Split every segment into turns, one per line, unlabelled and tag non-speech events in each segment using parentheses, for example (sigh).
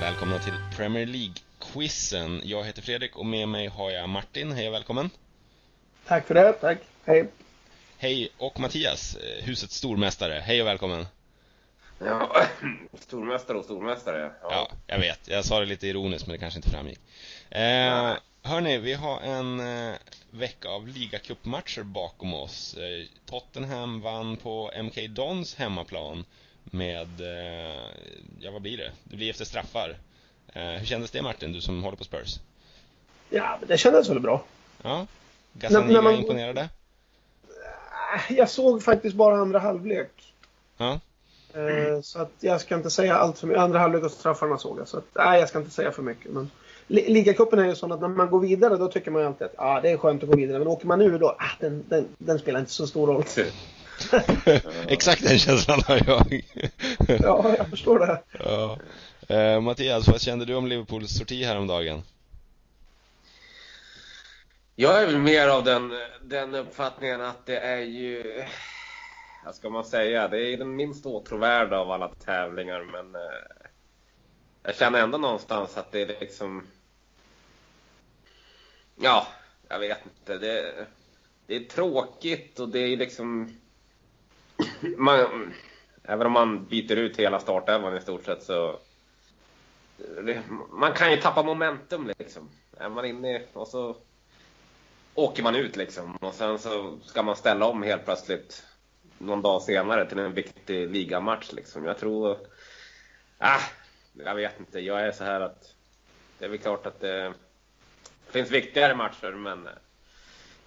Välkomna till Premier League-quizen. Jag heter Fredrik och med mig har jag Martin. Hej och välkommen.
Tack för det, tack. Hej.
Hej och Mattias, eh, husets stormästare. Hej och välkommen.
Ja, (clears throat) stormästare och stormästare.
Ja. ja, jag vet. Jag sa det lite ironiskt men det kanske inte framgick. Eh, hörni, vi har en eh, vecka av ligacupmatcher bakom oss. Eh, Tottenham vann på MK Dons hemmaplan med, eh, ja vad blir det? Det blir efter straffar. Eh, hur kändes det Martin, du som håller på Spurs?
Ja, det kändes väl bra.
Ja, Gazzaniga man... imponerade?
Äh, jag såg faktiskt bara andra halvlek.
Ja.
Eh, så att jag ska inte säga allt för mycket. Andra halvlek och straffarna såg jag. Så att, nej, jag ska inte säga för mycket. Men Ligacupen är ju sån att när man går vidare då tycker man ju alltid att ah, det är skönt att gå vidare. Men åker man ur då, ah, den, den, den spelar inte så stor roll. (laughs) (laughs)
Exakt den känslan har jag.
ja, jag förstår det.
Ja. Eh, Mattias, vad kände du om Liverpools sorti häromdagen?
Jag är väl mer av den, den uppfattningen att det är ju, vad ska man säga, det är den minst åtråvärda av alla tävlingar men eh, jag känner ändå någonstans att det är liksom, ja, jag vet inte, det, det är tråkigt och det är liksom, man, även om man byter ut hela startelvan i stort sett så man kan ju tappa momentum liksom. Är man inne och så åker man ut liksom. Och sen så ska man ställa om helt plötsligt någon dag senare till en viktig ligamatch liksom. Jag tror... Ah, jag vet inte. Jag är så här att det är väl klart att det finns viktigare matcher men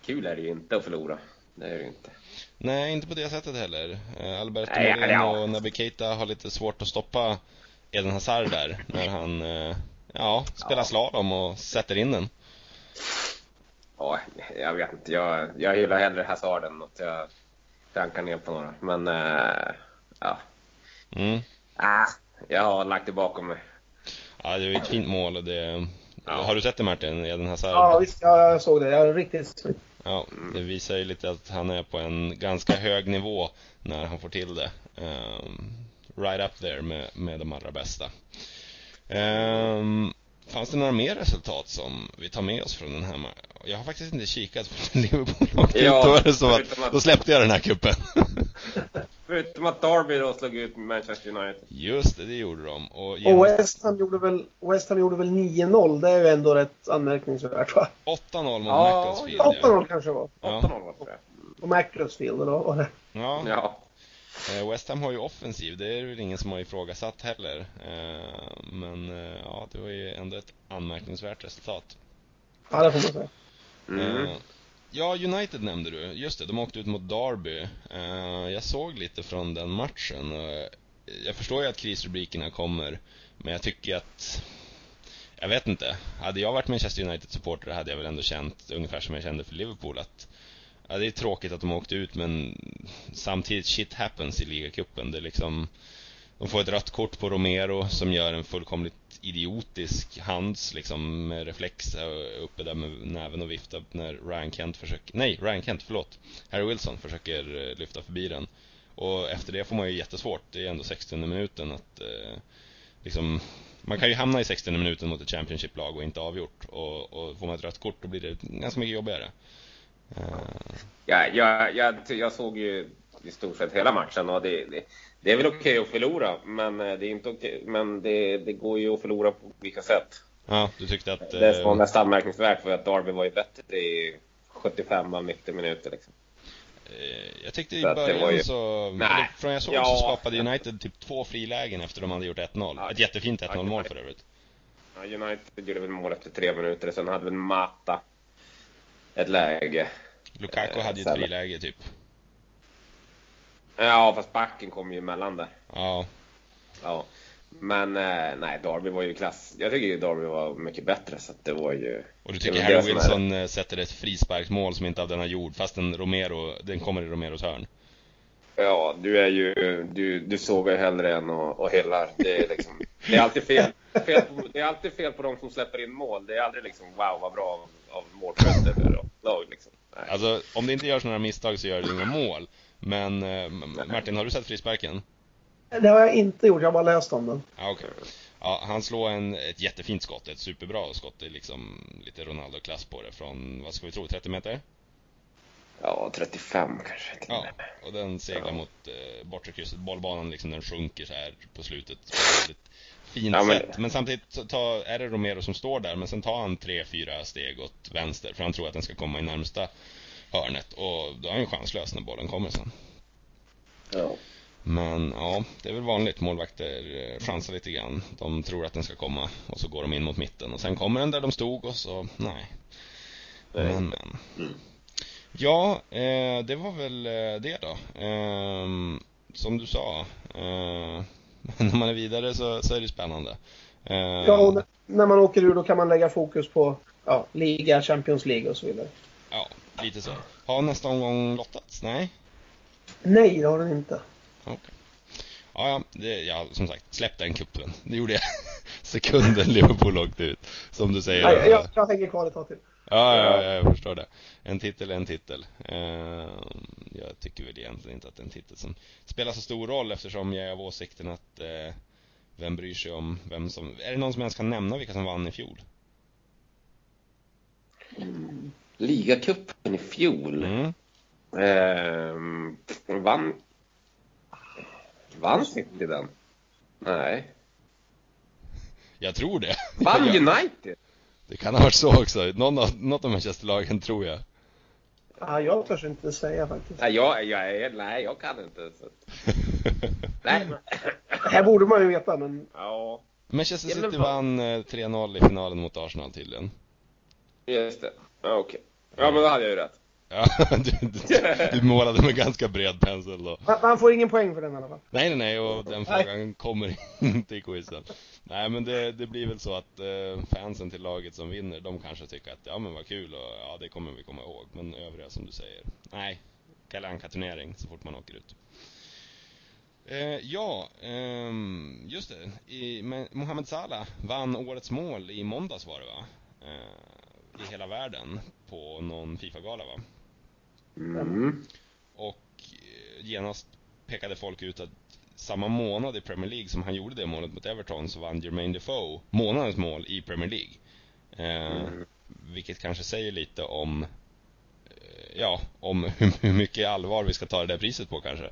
kul är det ju inte att förlora. Det är det inte.
Nej, inte på det sättet heller. Eh, Alberto Moreno och Naby Keita har lite svårt att stoppa Eden Hazard där när han eh, ja, spelar ja. slalom och sätter in den.
Ja, jag vet inte. Jag, jag gillar hellre Hazard än att jag rankar ner på några. Men äh, ja.
Mm.
Ah, jag har lagt det bakom mig.
Ja, det var ett fint mål och det... Ja. Har du sett det Martin? Eden Hazard?
Ja, visst. Ja, jag såg det. Jag är riktigt
Ja, det visar ju lite att han är på en ganska hög nivå när han får till det. Um, right up there med, med de allra bästa. Um, fanns det några mer resultat som vi tar med oss från den här Jag har faktiskt inte kikat på (laughs) Liverpool åkte ja, ut, då är det så att, att, då släppte jag den här kuppen. (laughs)
förutom att Derby då slog ut Manchester United.
Just det, det gjorde de.
Och, genom... och West Ham gjorde väl, West Ham gjorde väl 9-0, det är ju ändå rätt anmärkningsvärt va?
8-0 mot ja, Macclesfield.
8-0 kanske var.
8-0 var det.
Och Macclesfield då var det.
Ja. ja. Eh, West Ham har ju offensiv, det är väl ingen som har ifrågasatt heller. Eh, men eh, ja, det var ju ändå ett anmärkningsvärt resultat.
Ja, det får man säga. Mm.
Ja, United nämnde du. Just det, de åkte ut mot Derby. Jag såg lite från den matchen. Jag förstår ju att krisrubrikerna kommer, men jag tycker att jag vet inte. Hade jag varit Manchester United-supporter hade jag väl ändå känt ungefär som jag kände för Liverpool att ja, det är tråkigt att de åkte ut men samtidigt shit happens i ligacupen. Det är liksom de får ett rött kort på Romero som gör en fullkomligt idiotisk hands liksom med reflex uppe där med näven och vifta när Ryan Kent försöker, nej Ryan Kent, förlåt, Harry Wilson försöker eh, lyfta förbi den. Och efter det får man ju jättesvårt, det är ändå 60 minuten att eh, liksom man kan ju hamna i 60 minuten mot ett Championship-lag och inte avgjort och, och får man ett rött kort då blir det ganska mycket jobbigare.
Ja, jag, jag, jag såg ju i stort sett hela matchen och det, det, det är väl okej okay att förlora men, det, är inte okay, men det, det går ju att förlora på olika sätt.
Ja, du tyckte att...
Det var mest anmärkningsvärt för att Darby var ju bättre i 75 av 90 minuter liksom.
Eh, jag tyckte i så början ju... så... Nej. Från jag såg ja. så skapade United typ två frilägen efter de hade gjort 1-0. Ja. Ett jättefint 1-0 mål för övrigt.
Ja, United gjorde väl mål efter tre minuter. Sen hade väl Mata ett läge.
Lukaku hade ju ett friläge typ.
Ja, fast backen kom ju emellan där.
Ja.
Ja. Men eh, nej, Darby var ju klass. Jag tycker ju Darby var mycket bättre så att det var ju...
Och du tycker Harry Wilson. Eh, sätter ett frisparksmål som inte av denna jord fast den Romero, den kommer i Romeros hörn.
Ja, du är ju, du, du sågar hellre än och, och hyllar. Det är liksom, det är alltid fel. fel på, det är alltid fel på de som släpper in mål. Det är aldrig liksom wow vad bra av, av målskyttet lag liksom.
Alltså, om det inte görs några misstag så gör det inga mål. Men eh, Martin, har du sett frisparken?
Det har jag inte gjort, jag har bara läst om den.
Ja, okay. Ja, han slår en, ett jättefint skott, ett superbra skott. Det är liksom lite Ronaldo-klass på det från, vad ska vi tro, 30 meter?
Ja, 35 kanske. till
Ja, och den seglar
Ja.
mot eh, bortre krysset. Bollbanan liksom, den sjunker så här på slutet (laughs) på ett fint
Ja, men-
sätt. Men samtidigt så ta, är det Romero som står där, men sen tar han tre, fyra steg åt vänster för han tror att den ska komma i närmsta hörnet och då är han ju chanslös när bollen kommer sen.
Ja.
Men ja, det är väl vanligt. Målvakter eh, chansar lite grann. De tror att den ska komma och så går de in mot mitten och sen kommer den där de stod och så, nej.
Nej.
Men, men. Ja, eh, det var väl eh, det då. Ehm, som du sa, eh, (laughs) när man är vidare så, så är det spännande. Eh,
Ja, och när man åker ur då kan man lägga fokus på ja, liga, Champions League och så vidare.
ja, lite så. Har nästa omgång lottats? Nej?
Nej, det har den inte.
Okej. Ja, ja, det, ja, som sagt, släpp den kuppen. Det gjorde jag (laughs) sekunden Liverpool åkte ut. Som du säger.
Nej, jag, jag hänger kvar ett tag till.
Ja, ja, ja, jag förstår det. En titel är en titel. Eh, jag tycker väl egentligen inte att det är en titel som spelar så stor roll eftersom jag är av åsikten att eh, vem bryr sig om vem som... Är det någon som ens kan nämna vilka som vann i fjol?
Ligacupen i fjol.
Mm.
Ehm, vann... Vann City den? Nej.
Jag tror det.
Vann (laughs) United?
Det kan ha varit så också. Någon av, något av Manchesterlagen tror jag.
Ja, jag törs inte säga faktiskt.
Nej, jag, jag, nej, jag kan inte. Så. (laughs) Nej, men...
Det här borde man ju veta, men
Ja,
Manchester
Ja, men
City vann eh, 3-0 i finalen mot Arsenal tydligen.
just det. Ja, okej. Ja, men då hade jag ju rätt.
Ja, (laughs) du, du, du målade med ganska bred pensel då.
man, man får ingen poäng för den i alla fall.
Nej, nej, nej, och den
Nej.
frågan kommer (laughs) inte i quizen. Nej, men det, det blir väl så att eh, fansen till laget som vinner, de kanske tycker att ja men vad kul och ja det kommer vi komma ihåg. Men övriga som du säger, nej. Kalle Anka-turnering så fort man åker ut. Eh, ja, ehm, just det. I, men Mohamed Salah vann årets mål i måndags var det va? Eh, I hela världen på någon Fifa-gala va?
Mm.
Och eh, genast pekade folk ut att samma månad i Premier League som han gjorde det målet mot Everton så vann Jermaine Defoe månadens mål i Premier League. Eh,
Mm.
Vilket kanske säger lite om eh, Ja, om (laughs) hur, mycket allvar vi ska ta det där priset på kanske.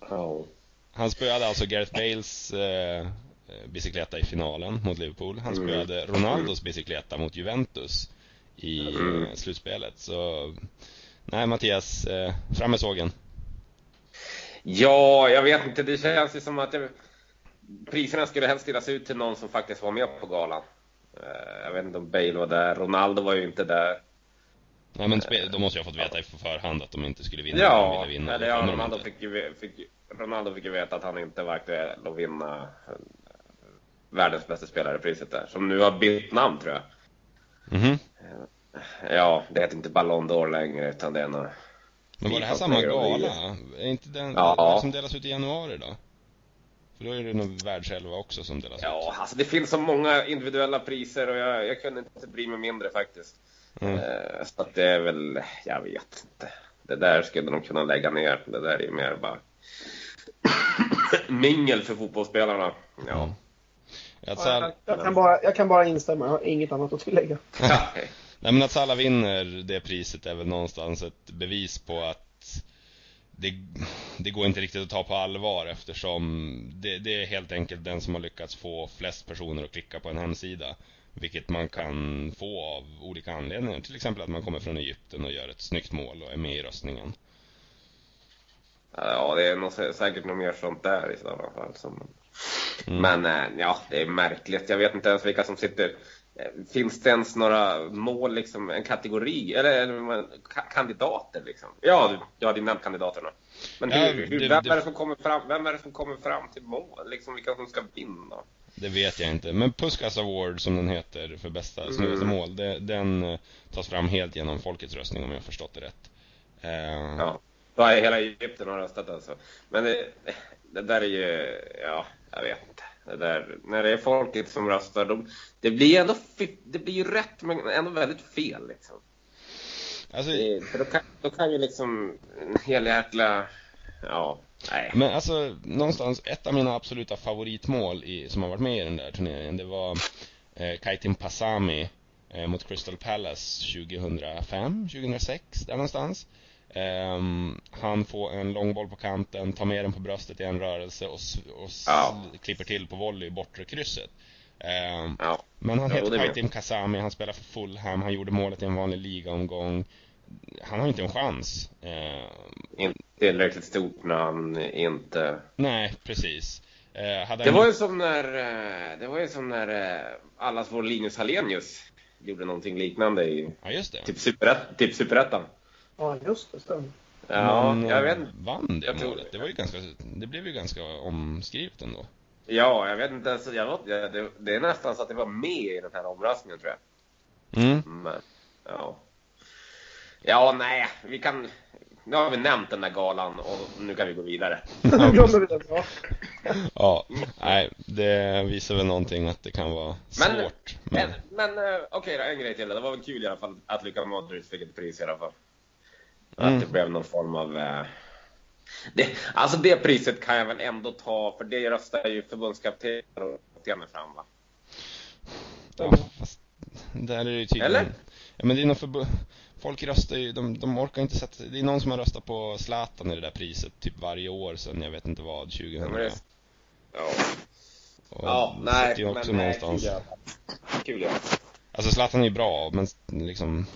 Ja.
Han spöade alltså Gareth Bales eh, eh, bicykleta i finalen mot Liverpool. Han
Mm.
spöade Ronaldos bicykleta mot Juventus i
Mm.
slutspelet. Så nej Mattias, eh, fram med sågen.
Ja, jag vet inte. Det känns ju som att det, priserna skulle helst delas ut till någon som faktiskt var med på galan. Eh, Jag vet inte om Bale var där. Ronaldo var ju inte där.
Nej men de måste ju ha fått veta i förhand att de inte skulle vinna. de
Ja,
ville vinna.
eller ja,
de
Ronaldo fick, ju, fick, Ronaldo fick ju veta att han inte var aktuell att vinna eh, världens bästa spelare-priset där. Som nu har bytt namn tror jag.
Mhm.
Ja, det heter inte Ballon d'Or längre utan det är något...
Men var det här samma gala? Är inte den
Ja.
den som delas ut i januari då? För då är det nog världselva också som delas ut.
Ja, alltså det finns så många individuella priser och jag, jag kunde inte bry mig mindre faktiskt.
Mm.
Eh, Så att det är väl, jag vet inte. Det där skulle de kunna lägga ner. Det där är ju mer bara (coughs) mingel för fotbollsspelarna. Ja.
Ja,
Sal-
jag, jag, kan bara, jag kan bara instämma, jag har inget annat att tillägga. (laughs)
Nej men att Salah vinner det priset är väl någonstans ett bevis på att det, det går inte riktigt att ta på allvar eftersom det, det är helt enkelt den som har lyckats få flest personer att klicka på en hemsida. Vilket man kan få av olika anledningar. Till exempel att man kommer från Egypten och gör ett snyggt mål och är med i röstningen.
Ja, det är nog sä- säkert något mer sånt där i sådana fall. Som...
Mm.
Men eh, ja, det är märkligt. Jag vet inte ens vilka som sitter. Eh, Finns det ens några mål, liksom, en kategori? Eller, eller kandidater liksom? Ja, du, hade ju nämnt kandidaterna. Men hur,
Ja,
hur,
det-
vem,
det-
är det som kommer fram, vem är det som kommer fram till mål? Liksom, vilka som ska vinna?
Det vet jag inte. Men Puskas Award som den heter för bästa snyggaste
Mm.
mål. Det, den eh, tas fram helt genom folkets röstning om jag har förstått det rätt. Eh,
Ja. Då är hela Egypten har röstat alltså. Men det, det där är ju, ja. Det där, när det är folket som röstar, då, det blir ändå, fi- det blir ju rätt men ändå väldigt fel liksom.
Alltså,
Det, för då kan, då kan ju liksom en hel jäkla ja, nej.
Men alltså, någonstans, ett av mina absoluta favoritmål i, som har varit med i den där turneringen, det var eh, Kaitin Passami eh, mot Crystal Palace 2005, 2006, där någonstans. Um, han får en långboll på kanten, tar med den på bröstet i en rörelse och, och
ja.
klipper till på volley i bortre krysset. Um,
ja.
Men han
Ja,
heter. Kaitim Kasami, han spelar för Fulham, han gjorde målet i en vanlig ligaomgång. Han har inte en chans. Uh,
Inte tillräckligt stort namn, inte...
nej, precis. Uh,
Det var ju som när, eh, det var ju som när eh, allas vår Linus Hallenius gjorde någonting liknande i
Ja, just det.
typ superett- typ superettan.
Ja, just det. Stämmer.
Ja,
Men,
jag vet
vann det
Jag tror-
målet? Det var ju ganska, det blev ju ganska omskrivet ändå.
Ja, jag vet inte ens. Jag, det, det är nästan så att det var med i den här omröstningen tror jag.
Mm.
Men, ja. Ja, nej, vi kan... Nu har vi nämnt den där galan och nu kan vi gå vidare. (laughs)
Ja. (laughs)
Ja, nej, det visar väl någonting att det kan vara
Men-
svårt. Men,
Men, men eh, okej då, en grej till. Det var väl kul i alla fall att Luka Modric fick ett pris i alla fall.
Mm.
Att det blev någon form av... Eh... Det, alltså det priset kan jag väl ändå ta, för det röstar ju förbundskaptenen fram va?
ja, fast där är det ju tydligen...
Eller?
Ja, men det är nog för... Folk röstar ju, de, de orkar inte sätta Det är någon som har röstat på Zlatan i det där priset typ varje år sedan jag vet inte vad, 2000.
Ja, men det- Ja,
Och
ja nej, men nej,
någonstans.
kul fall. Kul ja.
Alltså Zlatan är ju bra, men liksom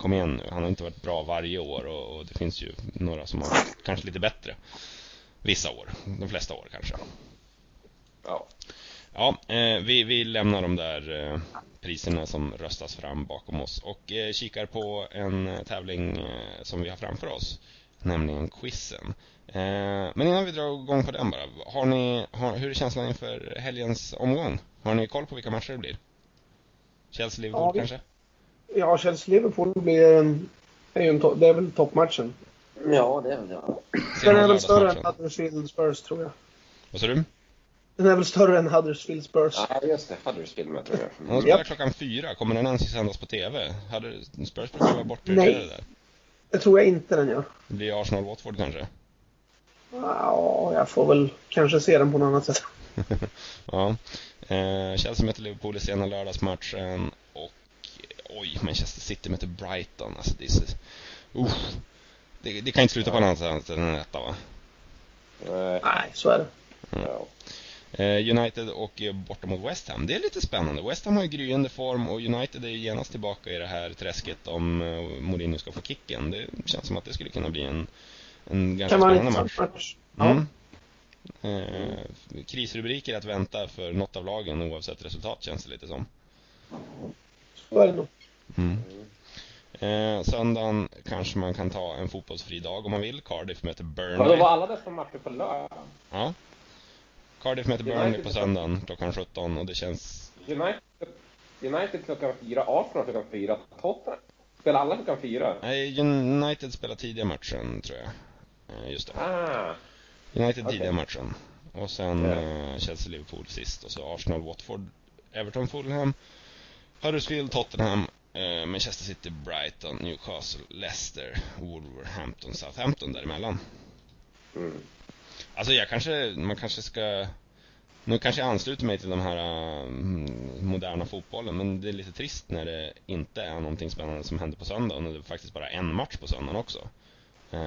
Kom igen nu, han har inte varit bra varje år och, och det finns ju några som har kanske lite bättre Vissa år, de flesta år kanske
ja.
Ja, eh, vi, vi lämnar de där eh, priserna som röstas fram bakom oss och eh, kikar på en eh, tävling eh, som vi har framför oss Nämligen quizen eh, Men innan vi drar igång på den bara har ni, har, Hur är känslan inför helgens omgång? Har ni koll på vilka matcher det blir? Chelsea-Liverpool
Ja,
kanske?
Ja, Chelsea-Liverpool blir en, är ju en to- det är väl toppmatchen.
Ja, det är väl det.
Den är väl större än. Huddersfield Spurs, tror jag.
Vad sa du?
Den är väl större än Huddersfield Spurs.
Ja, just det. Huddersfield med tror jag.
De
Mm.
spelar
Japp.
klockan fyra, kommer den ens sändas på TV? Hade Spurs brukar vara bortprioriterade
Nej.
där?
Det tror jag inte den gör.
Det blir Arsenal-Watford kanske?
Ja, jag får väl kanske se den på något annat sätt. (laughs)
Ja. Eh, Chelsea möter Liverpool i sena lördagsmatchen oj, Manchester City möter Brighton. Alltså det är så... Uh, det, det kan inte sluta på något annat sätt än en etta va?
Nej,
så är det.
ja.
Eh, United och eh, borta mot West Ham. Det är lite spännande. West Ham har ju gryende form och United är ju genast tillbaka i det här träsket om eh, Mourinho ska få kicken. Det känns som att det skulle kunna bli en, en ganska spännande match.
match. Ja.
Mm. Eh, krisrubriker att vänta för något av lagen oavsett resultat känns det lite som.
Så är det nog.
Mm. Eh, söndagen kanske man kan ta en fotbollsfri dag om man vill. Cardiff möter Burnley.
var alla dessa matcher på lördag?
Ja. Cardiff möter
United
Burnley på söndagen klockan 17 och det känns...
United, United klockan fyra, Arsenal klockan fyra, Tottenham. Spelar alla klockan fyra?
Nej, United spelar tidiga matchen tror jag. Eh, just det.
Ah,
United
Okej.
tidiga matchen. Och sen
Ja.
eh, Chelsea-Liverpool sist och så Arsenal-Watford, Everton-Fulham, Huddersfield, Tottenham, eh, Manchester City, Brighton, Newcastle, Leicester, Wolverhampton, Southampton däremellan.
mm.
Alltså jag kanske, man kanske ska Nu kanske jag ansluter mig till de här eh, moderna fotbollen men det är lite trist när det inte är någonting spännande som händer på söndagen och det är faktiskt bara en match på söndagen också. Jag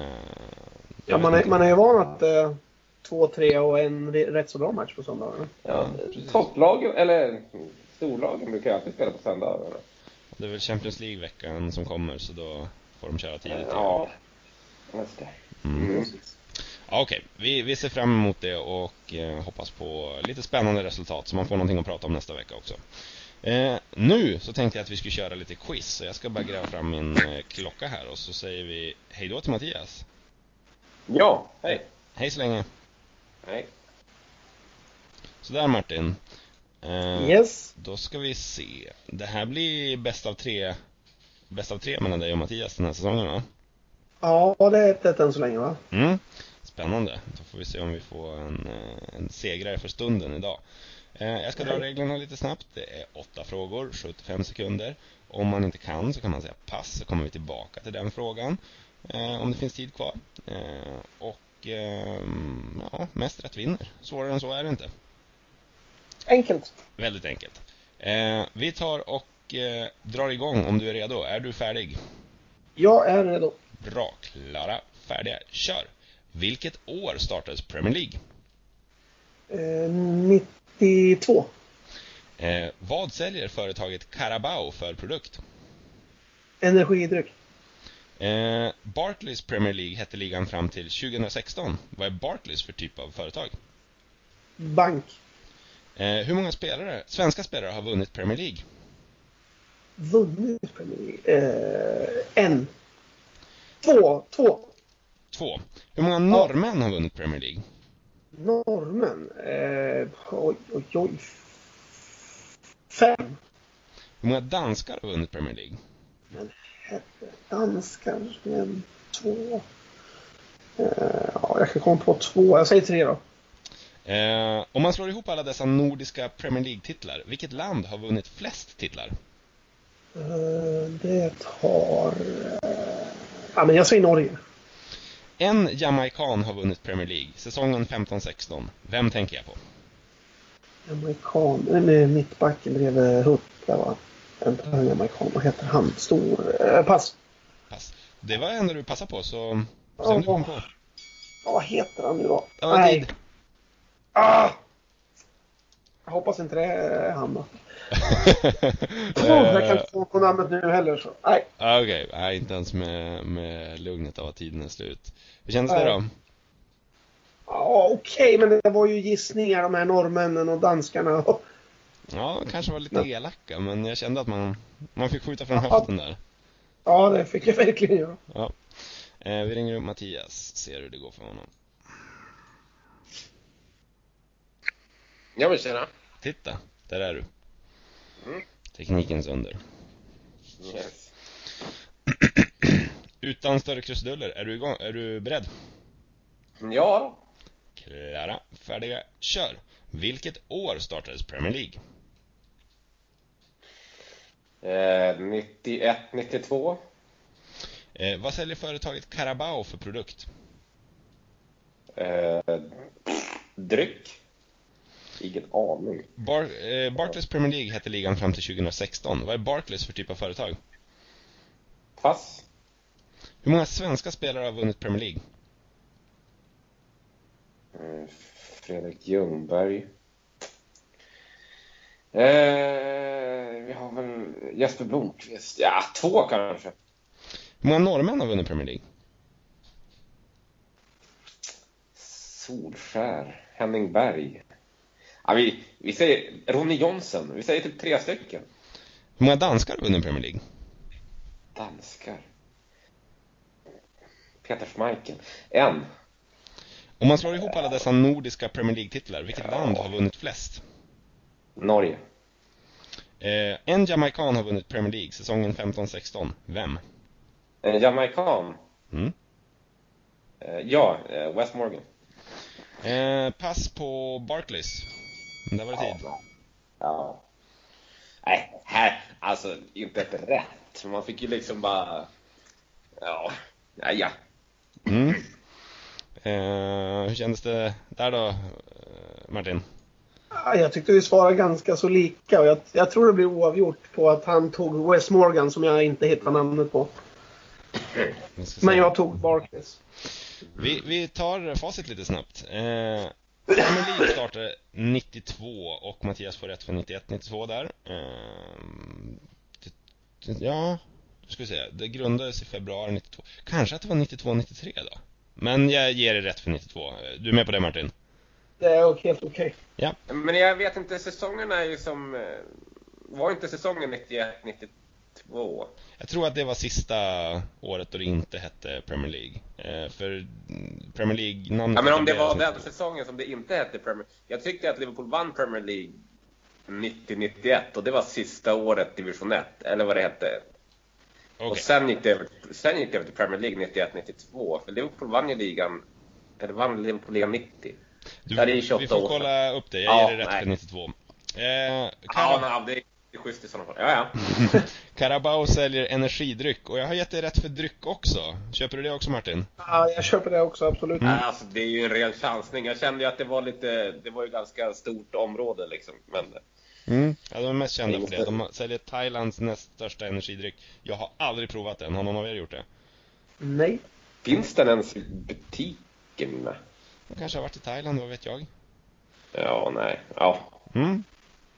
Ja, man, är, man är ju van att eh, två, tre och en rätt så bra match på söndagarna.
ja,
precis.
topplagen, eller storlagen brukar ju alltid spela på söndagar.
Det är väl Champions League-veckan som kommer så då får de köra tidigt.
Ja, just det.
Mm.
Mm.
Ja, Okej, vi, vi ser fram emot det och eh, hoppas på lite spännande resultat så man får någonting att prata om nästa vecka också. Eh, nu så tänkte jag att vi skulle köra lite quiz så jag ska bara gräva fram min eh, klocka här och så säger vi hej då till Mattias.
Ja, hej.
Hej så länge.
Hej.
Sådär Martin. Eh,
Yes.
Då ska vi se. Det här blir bäst av tre Bäst av tre mellan dig och Mattias den här säsongen va?
Ja, det är 1 än så länge va?
Mm. Spännande. Då får vi se om vi får en, eh, en segrare för stunden idag. Eh, Jag ska dra reglerna lite snabbt. Det är åtta frågor, 75 sekunder. Om man inte kan så kan man säga pass så kommer vi tillbaka till den frågan. eh, Om det finns tid kvar. Eh, Och och eh, ja, mest rätt vinner. Svårare än så är det inte.
Enkelt.
Väldigt enkelt. Eh, vi tar och eh, drar igång om du är redo. Är du färdig?
Jag är redo.
Bra, klara, färdiga, kör! Vilket år startades Premier League?
Eh, 92.
Eh, vad säljer företaget Carabao för produkt?
Energidryck.
Eh, Barclays Premier League hette ligan fram till 2016. Vad är Barclays för typ av företag?
Bank.
Eh, hur många spelare, svenska spelare har vunnit Premier League?
Vunnit Premier League. Eh, en. Två. Två.
Två. Hur många norrmän har vunnit Premier League?
Norrmän. Eh, oj, oj, oj. Fem.
Hur många danskar har vunnit Premier League?
Men herre, danskar. En, två. Eh, ja, jag kan komma på två. Jag säger tre då.
Eh, om man slår ihop alla dessa nordiska Premier League-titlar, vilket land har vunnit flest titlar?
Eh, det har... Eh, ja, men jag säger Norge.
En jamaican har vunnit Premier League, säsongen 15-16. Vem tänker jag på?
Jamaican. Med mittbacken bredvid Hutt. Där var inte han jamaican. Vad heter han? Stor. Eh, pass.
Pass. Det var ändå du passade på, så om du kom på.
Ja, vad heter han nu då?
Det var tid.
Ah! Jag hoppas inte det är han då. (laughs) Jag kan inte få på namnet nu heller så. Nej.
Ah, Okej, nej inte ens med, med lugnet av att tiden är slut. Hur kändes det då?
Ja, okej, men det var ju gissningar de här norrmännen och danskarna.
Ja, kanske var lite elaka, men jag kände att man, man fick skjuta från höften där.
Ja, det fick jag verkligen göra.
Ja. Eh, vi ringer upp Mattias, ser hur det går för honom.
Ja men tjena.
Titta, där är du.
Mm.
Teknikens under.
Yes. (clears throat)
Utan större krusiduller, är du igång? Är du beredd?
Ja,
Klara, färdiga, kör! Vilket år startades Premier League?
eh, 91, 92.
Eh, vad säljer företaget Carabao för produkt?
Eh, dryck? Ingen aning.
Bar eh, Barclays Premier League hette ligan fram till 2016. Vad är Barclays för typ av företag?
Pass.
Hur många svenska spelare har vunnit Premier League?
Eh, Fredrik Ljungberg. Eh, vi har väl Jesper Blomqvist. Ja, två kanske.
Hur många norrmän har vunnit Premier League?
Solskär. Henning Berg. Ja, vi, vi säger Ronny Jonsson. Vi säger typ tre stycken.
Hur många danskar har vunnit Premier League?
Danskar. Peter Schmeichel. En.
Om man slår ihop alla dessa nordiska Premier League-titlar, vilket land har vunnit flest?
Norge.
Eh, en jamaican har vunnit Premier League säsongen 15-16. Vem?
En jamaican.
Mm.
Eh, ja, eh, West Morgan.
Eh, pass på Barclays. Där var det tid.
Ja. ja. Nej, här, alltså inte ett rätt. Man fick ju liksom bara... Ja, ja, ja.
Mm. Eh, hur kändes det där då, eh, Martin?
Ja, Jag tyckte vi svarade ganska så lika och jag, jag tror det blir oavgjort på att han tog Wes Morgan som jag inte hittar namnet på.
Se.
Men jag tog Barclays.
vi, vi tar facit lite snabbt. Eh, League startade 92 och Mattias får rätt för 91-92 där. Eh, det, ja, ska vi se. Det grundades i februari 92. Kanske att det var 92-93 då? Men jag ger dig rätt för 92. Du är med på det Martin?
Det är helt okej.
Men jag vet inte, säsongerna är ju som... eh, Var inte säsongen 91, 92?
Jag tror att det var sista året då det inte hette Premier League. Eh, för Premier League-namnet
Ja, men om det var den säsongen som det inte hette Premier Jag tyckte att Liverpool vann Premier League 90-91 och det var sista året division 1, eller vad det hette. Och
Okej.
sen gick, det över, sen gick det över till Premier League 91-92, för Liverpool vann ju ligan, eller vann Liverpool ligan 90.
Du,
Ja, det är 28
vi får
år
kolla upp det. Jag
Ja,
ger dig rätt
nej.
för 92. Eh,
Ja,
Cara-
men det, är schysst i sådana fall. Ja, ja. (laughs)
Carabao säljer energidryck och jag har gett dig rätt för dryck också. Köper du det också Martin?
Ja, jag köper det också, absolut.
Nej, Alltså, det är ju en ren chansning. Jag kände ju att det var lite, det var ju ganska stort område liksom. Men
Mm. Ja, de är mest kända för det. De säljer Thailands näst största energidryck. Jag har aldrig provat den. Har någon av er gjort det?
Nej.
finns den ens i butiken?
De kanske har varit i Thailand, vad vet jag?
Ja, nej. Ja.
Mm.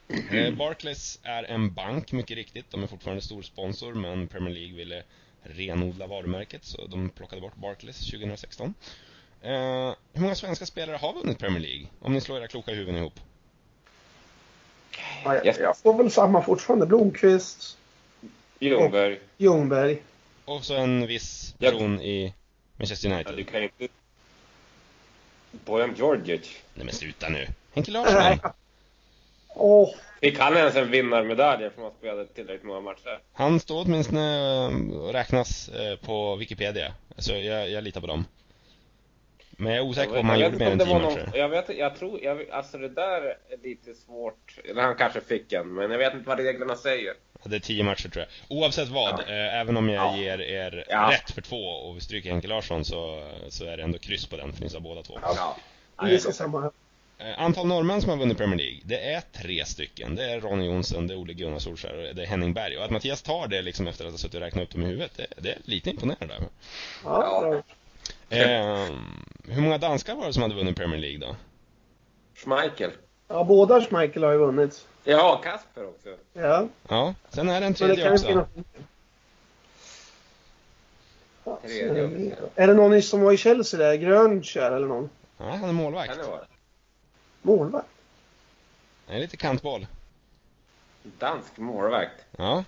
Eh, Barclays är en bank, mycket riktigt. De är fortfarande stor sponsor, men Premier League ville renodla varumärket, så de plockade bort Barclays 2016. Eh, hur många svenska spelare har vunnit Premier League? Om ni slår era kloka huvuden ihop.
Ja, jag, jag får väl samma fortfarande. Blomqvist,
Ljungberg.
Ljungberg.
Och så en viss
Ja.
person i Manchester
Ja,
United.
du kan inte... Bojan Djordjic.
Nej men sluta nu. Henke. Larsson.
Åh,
Fick han ens en vinnarmedalj eftersom han spelade tillräckligt många matcher?
Han står åtminstone eh, och räknas eh, på Wikipedia. Alltså jag, jag litar på dem. Men jag är osäker på om han
jag
gjorde mer än
inte om det
10
var
matcher.
någon, Jag vet jag tror, jag, alltså det där är lite svårt. Eller han kanske fick en, men jag vet inte vad reglerna säger.
Ja, Det är 10 matcher tror jag. Oavsett vad,
Ja.
eh, även om jag
Ja.
ger er
Ja.
rätt för två och vi stryker Henke Larsson så, så är det ändå kryss på den för ni sa båda två.
Ja.
det är så samma här.
Eh, Antal norrmän som har vunnit Premier League, det är tre stycken. Det är Ronny Jonsson, det är Ole Gunnar Solskjaer och det är Henning Berg. Och att Mattias tar det liksom efter att ha suttit och räknat upp dem i huvudet, det, det är lite imponerande.
Ja.
Eh, hur många danskar var det som hade vunnit Premier League då?
Schmeichel.
ja, båda Schmeichel har ju vunnit.
Ja, Kasper också.
Ja,
Ja, sen är det en
det
tredje
ju
också.
finnas... Ja,
Tredje
det-
också.
Är det någon som var i Chelsea där? Grönkär eller någon?
Ja, han är målvakt.
Kan det vara?
Målvakt?
Är lite kantboll.
Dansk målvakt.
Ja.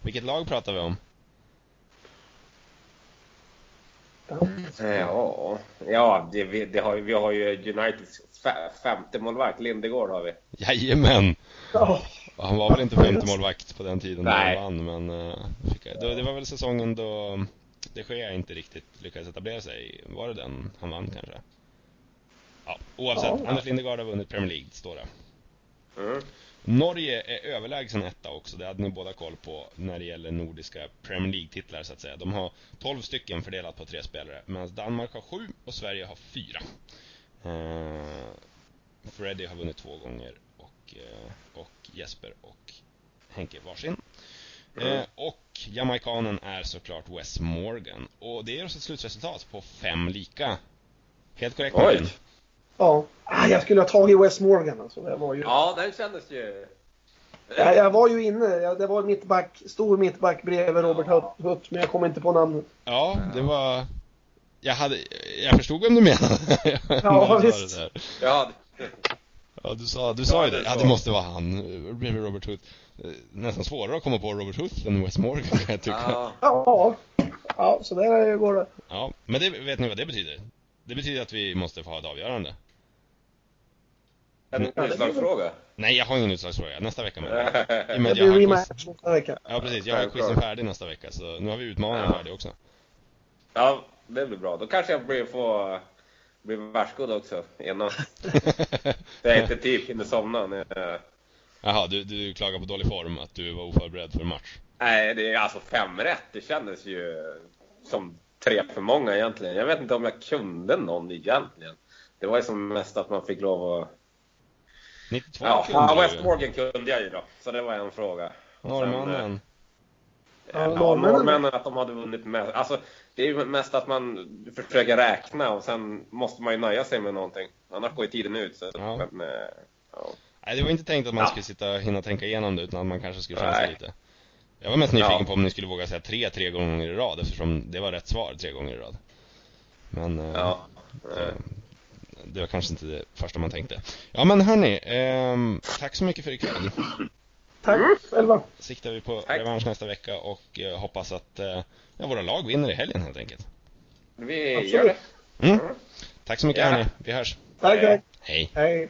Vilket lag pratar vi om?
Ja, ja det, vi, det har, ju- vi har ju Uniteds fe- femte målvakt, Lindegård har vi.
Jajamän!
Ja,
Och Han var väl inte femte målvakt på den tiden
Nej.
han vann, men fick jag, då, det var väl säsongen då de Gea inte riktigt lyckades etablera sig. Var det den han vann kanske? Ja, oavsett.
Ja.
Anders Lindegaard har vunnit Premier League, står det.
Mm.
Norge är överlägsen etta också, det hade ni båda koll på när det gäller nordiska Premier League-titlar så att säga. De har 12 stycken fördelat på tre spelare, medan Danmark har sju och Sverige har fyra. Uh, Freddy har vunnit två gånger och, eh, och Jesper och Henke varsin.
Mm.
Eh, och jamaikanen är såklart Wes Morgan. Och det ger oss ett slutresultat på fem lika. Helt korrekt
Oj!
Ja. Ah, jag skulle ha tagit Wes Morgan alltså. Det var ju...
Ja, den kändes ju...
Jag, jag var ju inne. Det var mittback, stor mittback bredvid Robert Hutt, Hutt, men jag kommer inte på namnet.
Ja, det var... Jag, hade... jag förstod vem du menade. (laughs)
Ja, (laughs) visst.
Ja,
Ja, du sa, du sa ju
det
Ja, det måste vara han. eh, Bredvid Robert Huth. Eh, Nästan svårare att komma på Robert Huth än Wes Morgan kan jag tycka. Ja.
ja.
Ja, ja så där går det.
men det, vet ni vad det betyder? Det betyder att vi måste få ha ett avgörande.
En utslagsfråga.
Nej, jag har ingen utslagsfråga. Nästa vecka med. (laughs) I och
Det
med att jag
blir
har quiz...
nästa vecka.
Ja, precis. Jag har quizen färdig nästa vecka, så nu har vi utmanaren
Ja.
färdig också.
Ja, det blir bra. Då kanske jag blir, får bli världsgod också innan. (laughs) Jag inte typ hinner somna. När jag...
Jaha, du, du klagar på dålig form, att du var oförberedd för match.
Nej, det är alltså fem rätt. Det kändes ju som tre för många egentligen. Jag vet inte om jag kunde någon egentligen. Det var ju som mest att man fick lov att...
92
Ja,
kunde
ja West. Morgan kunde jag ju då. Så det var en fråga.
Norrmannen.
Ja,
Ja,
norrmännen.
att de hade vunnit mest. Alltså, det är ju mest att man försöker räkna och sen måste man ju nöja sig med någonting. Annars går ju tiden ut. Så,
Ja.
men, eh, ja.
Nej, det var inte tänkt att man
Ja.
skulle sitta och hinna tänka igenom det, utan att man kanske skulle chansa lite. Jag var mest nyfiken
Ja.
på om ni skulle våga säga tre, tre gånger i rad, eftersom det var rätt svar tre gånger i rad. Men eh,
Ja.
eh, det var kanske inte det första man tänkte. Ja men hörni, ehm, tack så mycket för ikväll.
Tack själva.
Siktar vi på
Tack.
revansch nästa vecka och eh, hoppas att eh, ja, våra lag vinner i helgen helt enkelt.
Vi
Absolut.
gör det.
Mm. Tack så mycket
Ja.
hörni, vi hörs.
Tack, tack.
Hej.
Hej.